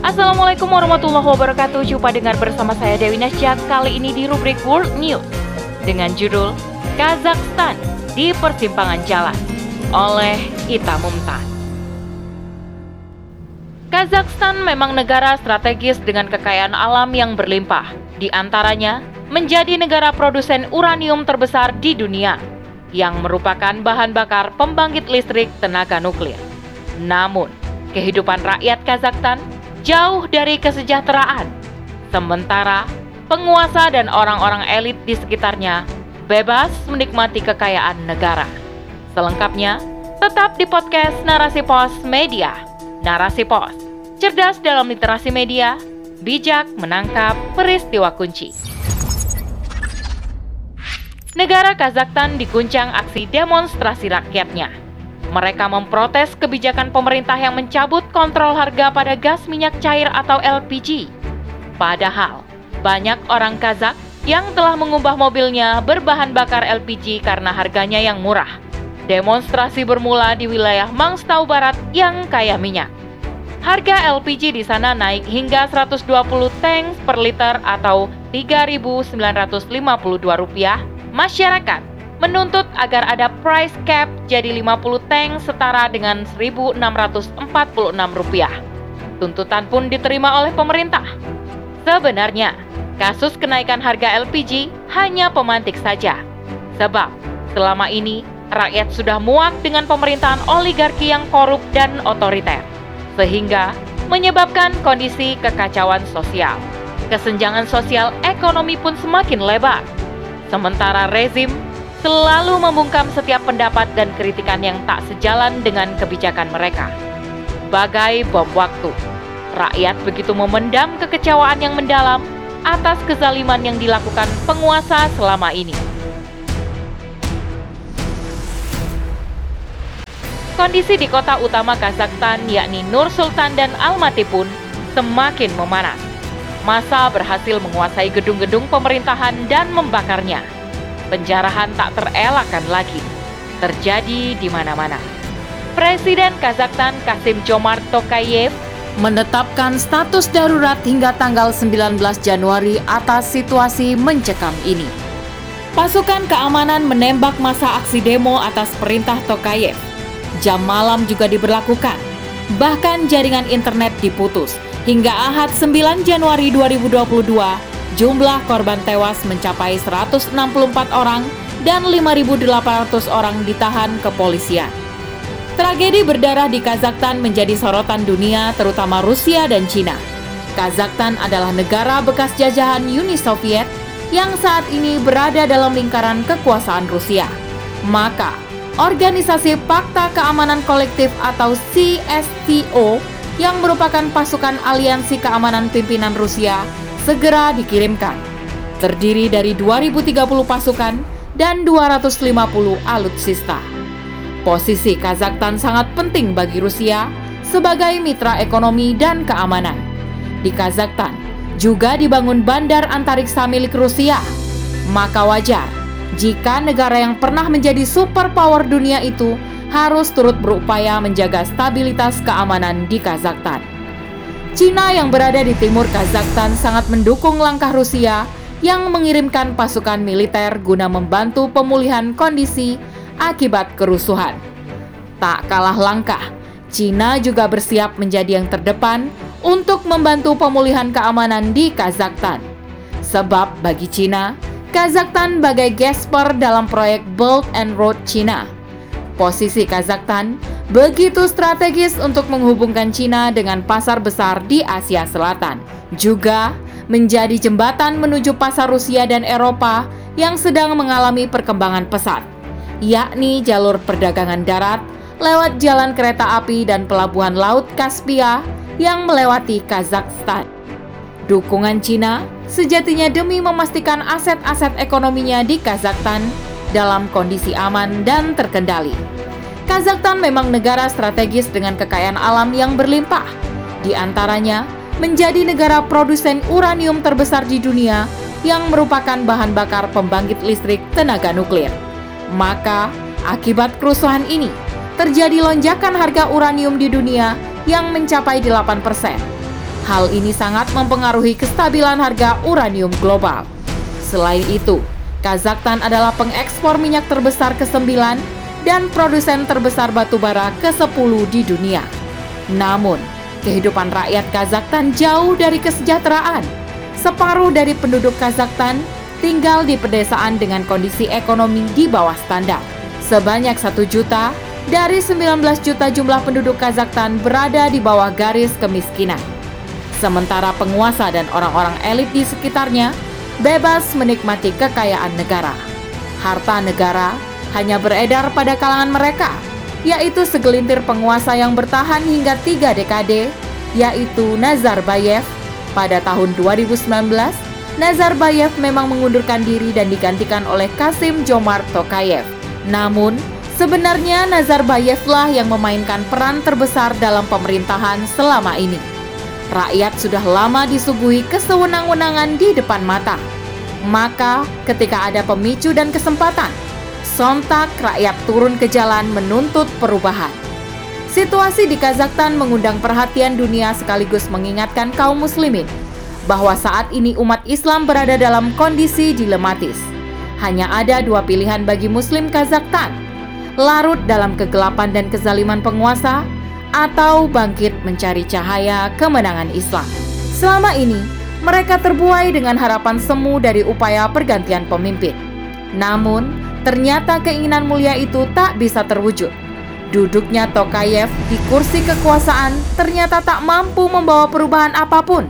Assalamualaikum warahmatullahi wabarakatuh. Jumpa dengar bersama saya Dewi Nasya kali ini di rubrik World News dengan judul Kazakhstan di persimpangan jalan oleh Ita Mumtaz. Kazakhstan memang negara strategis dengan kekayaan alam yang berlimpah. Di antaranya, menjadi negara produsen uranium terbesar di dunia yang merupakan bahan bakar pembangkit listrik tenaga nuklir. Namun, kehidupan rakyat Kazakhstan jauh dari kesejahteraan. Sementara, penguasa dan orang-orang elit di sekitarnya bebas menikmati kekayaan negara. Selengkapnya, tetap di podcast Narasi Pos Media. Narasi Pos, cerdas dalam literasi media, bijak menangkap peristiwa kunci. Negara Kazakhstan diguncang aksi demonstrasi rakyatnya. Mereka memprotes kebijakan pemerintah yang mencabut kontrol harga pada gas minyak cair atau LPG. Padahal, banyak orang Kazakh yang telah mengubah mobilnya berbahan bakar LPG karena harganya yang murah. Demonstrasi bermula di wilayah Mangstau Barat yang kaya minyak. Harga LPG di sana naik hingga 120 tank per liter atau Rp3.952 Masyarakat menuntut agar ada price cap jadi 50 tank setara dengan Rp1.646. Tuntutan pun diterima oleh pemerintah. Sebenarnya, kasus kenaikan harga LPG hanya pemantik saja. Sebab, selama ini rakyat sudah muak dengan pemerintahan oligarki yang korup dan otoriter. Sehingga menyebabkan kondisi kekacauan sosial. Kesenjangan sosial ekonomi pun semakin lebar Sementara rezim selalu membungkam setiap pendapat dan kritikan yang tak sejalan dengan kebijakan mereka. Bagai bom waktu, rakyat begitu memendam kekecewaan yang mendalam atas kezaliman yang dilakukan penguasa selama ini. Kondisi di kota utama Kazakhstan yakni Nur Sultan dan Almaty pun semakin memanas masa berhasil menguasai gedung-gedung pemerintahan dan membakarnya. Penjarahan tak terelakkan lagi, terjadi di mana-mana. Presiden Kazakhstan Kasim Jomart Tokayev menetapkan status darurat hingga tanggal 19 Januari atas situasi mencekam ini. Pasukan keamanan menembak masa aksi demo atas perintah Tokayev. Jam malam juga diberlakukan. Bahkan jaringan internet diputus Hingga Ahad 9 Januari 2022, jumlah korban tewas mencapai 164 orang dan 5.800 orang ditahan kepolisian. Tragedi berdarah di Kazakhstan menjadi sorotan dunia terutama Rusia dan Cina. Kazakhstan adalah negara bekas jajahan Uni Soviet yang saat ini berada dalam lingkaran kekuasaan Rusia. Maka, Organisasi Pakta Keamanan Kolektif atau CSTO yang merupakan pasukan aliansi keamanan pimpinan Rusia segera dikirimkan. Terdiri dari 2030 pasukan dan 250 alutsista. Posisi Kazakhstan sangat penting bagi Rusia sebagai mitra ekonomi dan keamanan. Di Kazakhstan juga dibangun bandar antariksa milik Rusia. Maka wajar jika negara yang pernah menjadi superpower dunia itu harus turut berupaya menjaga stabilitas keamanan di Kazakhstan. Cina yang berada di timur Kazakhstan sangat mendukung langkah Rusia yang mengirimkan pasukan militer guna membantu pemulihan kondisi akibat kerusuhan. Tak kalah langkah, Cina juga bersiap menjadi yang terdepan untuk membantu pemulihan keamanan di Kazakhstan. Sebab bagi Cina, Kazakhstan bagai gesper dalam proyek Belt and Road Cina Posisi Kazakhstan begitu strategis untuk menghubungkan Cina dengan pasar besar di Asia Selatan. Juga menjadi jembatan menuju pasar Rusia dan Eropa yang sedang mengalami perkembangan pesat, yakni jalur perdagangan darat lewat jalan kereta api dan pelabuhan laut Kaspia yang melewati Kazakhstan. Dukungan Cina sejatinya demi memastikan aset-aset ekonominya di Kazakhstan dalam kondisi aman dan terkendali. Kazakhstan memang negara strategis dengan kekayaan alam yang berlimpah. Di antaranya, menjadi negara produsen uranium terbesar di dunia yang merupakan bahan bakar pembangkit listrik tenaga nuklir. Maka, akibat kerusuhan ini, terjadi lonjakan harga uranium di dunia yang mencapai 8%. Hal ini sangat mempengaruhi kestabilan harga uranium global. Selain itu, Kazakhstan adalah pengekspor minyak terbesar ke-9 dan produsen terbesar batu bara ke-10 di dunia. Namun, kehidupan rakyat Kazakhstan jauh dari kesejahteraan. Separuh dari penduduk Kazakhstan tinggal di pedesaan dengan kondisi ekonomi di bawah standar. Sebanyak satu juta dari 19 juta jumlah penduduk Kazakhstan berada di bawah garis kemiskinan sementara penguasa dan orang-orang elit di sekitarnya bebas menikmati kekayaan negara. Harta negara hanya beredar pada kalangan mereka, yaitu segelintir penguasa yang bertahan hingga tiga dekade, yaitu Nazarbayev. Pada tahun 2019, Nazarbayev memang mengundurkan diri dan digantikan oleh Kasim Jomart Tokayev. Namun, sebenarnya Nazarbayev lah yang memainkan peran terbesar dalam pemerintahan selama ini rakyat sudah lama disuguhi kesewenang-wenangan di depan mata. Maka, ketika ada pemicu dan kesempatan, sontak rakyat turun ke jalan menuntut perubahan. Situasi di Kazakhstan mengundang perhatian dunia sekaligus mengingatkan kaum muslimin bahwa saat ini umat Islam berada dalam kondisi dilematis. Hanya ada dua pilihan bagi muslim Kazakhstan, larut dalam kegelapan dan kezaliman penguasa atau bangkit mencari cahaya kemenangan Islam. Selama ini, mereka terbuai dengan harapan semu dari upaya pergantian pemimpin. Namun, ternyata keinginan mulia itu tak bisa terwujud. Duduknya Tokayev di kursi kekuasaan ternyata tak mampu membawa perubahan apa pun.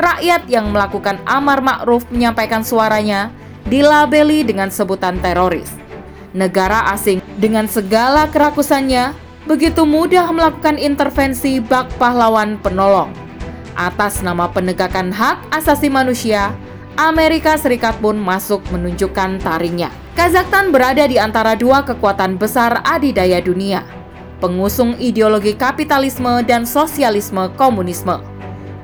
Rakyat yang melakukan amar ma'ruf menyampaikan suaranya dilabeli dengan sebutan teroris. Negara asing dengan segala kerakusannya begitu mudah melakukan intervensi bak pahlawan penolong. Atas nama penegakan hak asasi manusia, Amerika Serikat pun masuk menunjukkan taringnya. Kazakhstan berada di antara dua kekuatan besar adidaya dunia, pengusung ideologi kapitalisme dan sosialisme komunisme.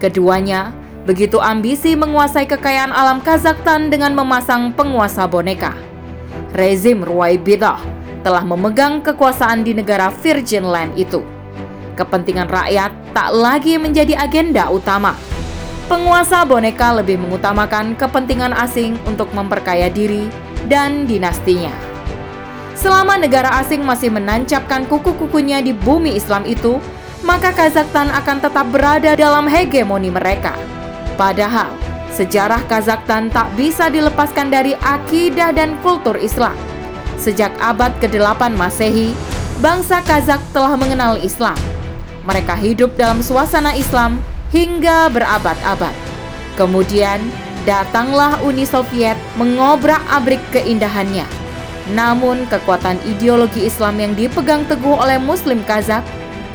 Keduanya begitu ambisi menguasai kekayaan alam Kazakhstan dengan memasang penguasa boneka. Rezim Ruwaibidah telah memegang kekuasaan di negara Virgin Land itu. Kepentingan rakyat tak lagi menjadi agenda utama. Penguasa boneka lebih mengutamakan kepentingan asing untuk memperkaya diri dan dinastinya. Selama negara asing masih menancapkan kuku-kukunya di bumi Islam itu, maka Kazakhstan akan tetap berada dalam hegemoni mereka. Padahal, sejarah Kazakhstan tak bisa dilepaskan dari akidah dan kultur Islam. Sejak abad ke-8 Masehi, bangsa Kazak telah mengenal Islam. Mereka hidup dalam suasana Islam hingga berabad-abad. Kemudian, datanglah Uni Soviet mengobrak-abrik keindahannya. Namun, kekuatan ideologi Islam yang dipegang teguh oleh Muslim Kazak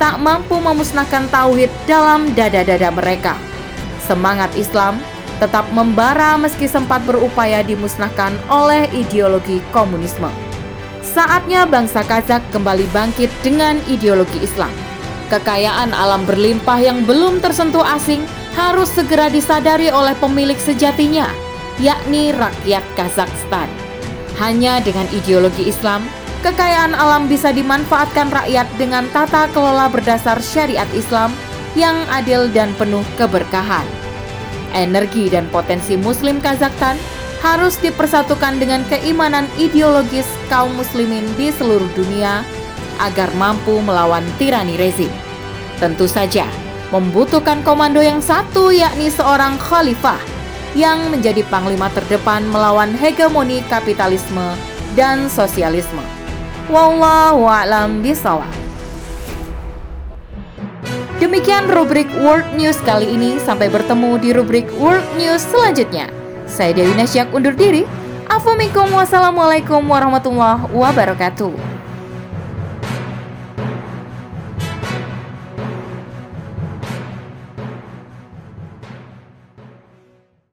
tak mampu memusnahkan tauhid dalam dada-dada mereka. Semangat Islam tetap membara meski sempat berupaya dimusnahkan oleh ideologi komunisme. Saatnya bangsa Kazak kembali bangkit dengan ideologi Islam. Kekayaan alam berlimpah yang belum tersentuh asing harus segera disadari oleh pemilik sejatinya, yakni rakyat Kazakhstan. Hanya dengan ideologi Islam, kekayaan alam bisa dimanfaatkan rakyat dengan tata kelola berdasar syariat Islam yang adil dan penuh keberkahan. Energi dan potensi Muslim Kazakhstan harus dipersatukan dengan keimanan ideologis kaum muslimin di seluruh dunia agar mampu melawan tirani rezim. Tentu saja, membutuhkan komando yang satu yakni seorang khalifah yang menjadi panglima terdepan melawan hegemoni kapitalisme dan sosialisme. Wallahu a'lam bishawab. Demikian rubrik World News kali ini. Sampai bertemu di rubrik World News selanjutnya. Saya Dewi Nasyak undur diri. Assalamualaikum warahmatullahi wabarakatuh.